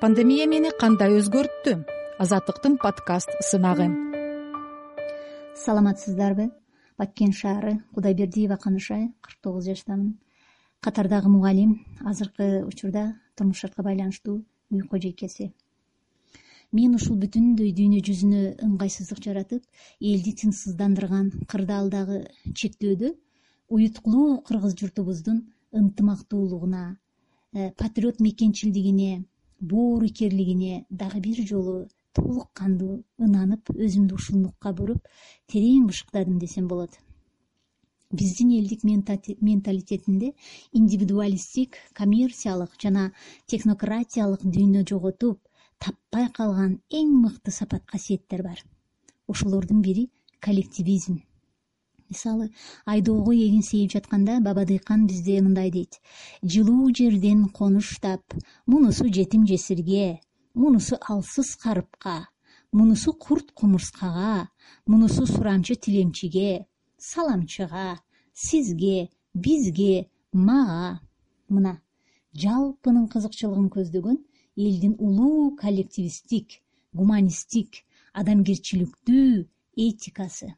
пандемия мени кандай өзгөрттү? Азаттыктын подкаст сынагы. Саламатсыздарбы? Баткен шаары кудайбердиева канышай кырк тогуз жаштамын. Катардагы мугалим азыркы учурда турмуш шартка байланыштуу үй кожойкеси мен ушул бүтүндөй дүйнө жүзүнө ыңгайсыздык жаратып элди тынчсыздандырган кырдаалдагы чектөөдө уюткулуу кыргыз журтубуздун ынтымактуулугуна э, патриот мекенчилдигине боорукерлигине дагы бир жолу толук кандуу ынанып өзүмдү ушул буруп терең бышыктадым десем болот. Биздин элдик менталитетинде индивидуалисттик коммерциялык жана технократиялык дүйнө жоготуп таппай калган эң мыкты сапат касиеттер бар. Ошолордун бири коллективизм мисалы айдоого эгин сейип жатканда баба дыйкан бизде мындай дейт. Жылуу жерден конуштап мунусу жетим жесирге мунусу алсыз карыпка мунусу курт кумурскага мунусу сурамчы тилемчиге саламчыга сизге бизге мага. Мына жалпынын кызыкчылыгын көздөгөн элдин улуу коллективисттик гуманисттик адамгерчиликтүү этикасы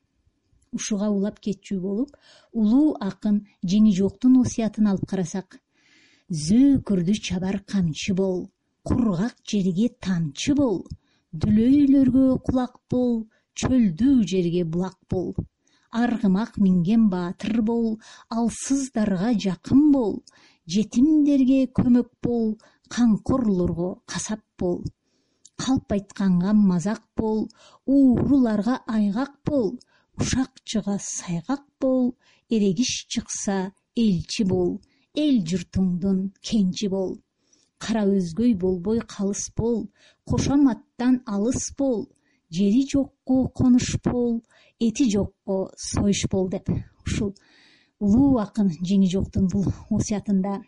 ушуга улап кетчү болуп улуу акын жеңи жоктун осуятын алып карасак зөөкүрдү чабар камчы бол кургак жерге тамчы бол дүлөйлөргө кулак бол чөлдүү жерге булак бол аргымак минген баатыр бол алсыздарга жакын бол жетимдерге көмөк бол камкорлорго касап бол калп айтканга мазак бол ууруларга айгак бол ушакчыга сайгак бол эрегиш чыкса элчи бол эл журтуңдун кенчи бол. Кара өзгөй болбой калыс бол кошоматтан алыс бол жери жокко конуш бол эти жокко союш бол деп. Ушул улуу акын жеңи жоктун бул осуятында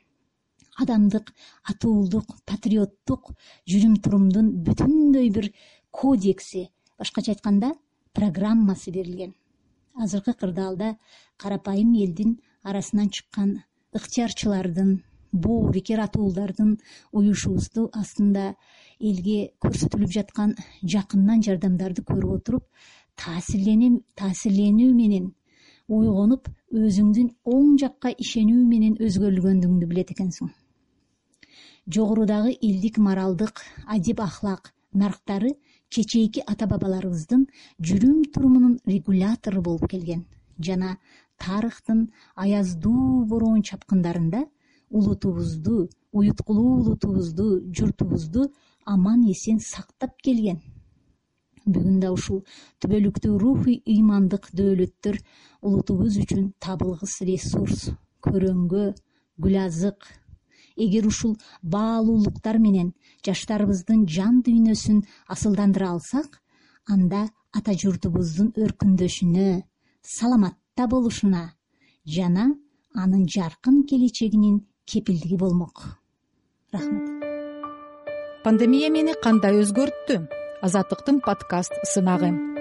адамдык атуулдук патриоттук жүрүм турумдун бүтүндөй бир кодекси башкача айтканда программасы берилген азыркы кырдаалда карапайым элдин арасынан чыккан ыктыярчылардын боорукер атуулдардын уюшуусу астында элге көрсөтүлүп жаткан жакындан жардамдарды көрүп отуруп таасирленүү менен ойгонуп өзүңдүн оң жакка ишенүү менен өзгөрүлгөндүгүңдү билет экенсиң. Жогорудагы элдик моралдык адеп ахлак нарктары кечээки ата бабаларыбыздын жүрүм турумунун регулятору болуп келген. Жана тарыхтын аяздуу бороон чапкындарында улутубузду уюткулуу улутубузду журтубузду аман эсен сактап келген. Бүгүн да ушул түбөлүктүү рухий ыймандык дөөлөттөр улутубуз үчүн табылгыс ресурс көрөңгө гүл азык эгер ушул баалуулуктар менен жаштарыбыздын жан дүйнөсүн асылдандыра алсак анда ата журтубуздун өркүндөшүнө саламатта болушуна жана анын жаркын келечегинин кепилдиги болмок. Рахмат. Пандемия мени кандай өзгөрттү? Азаттыктын подкаст сынагы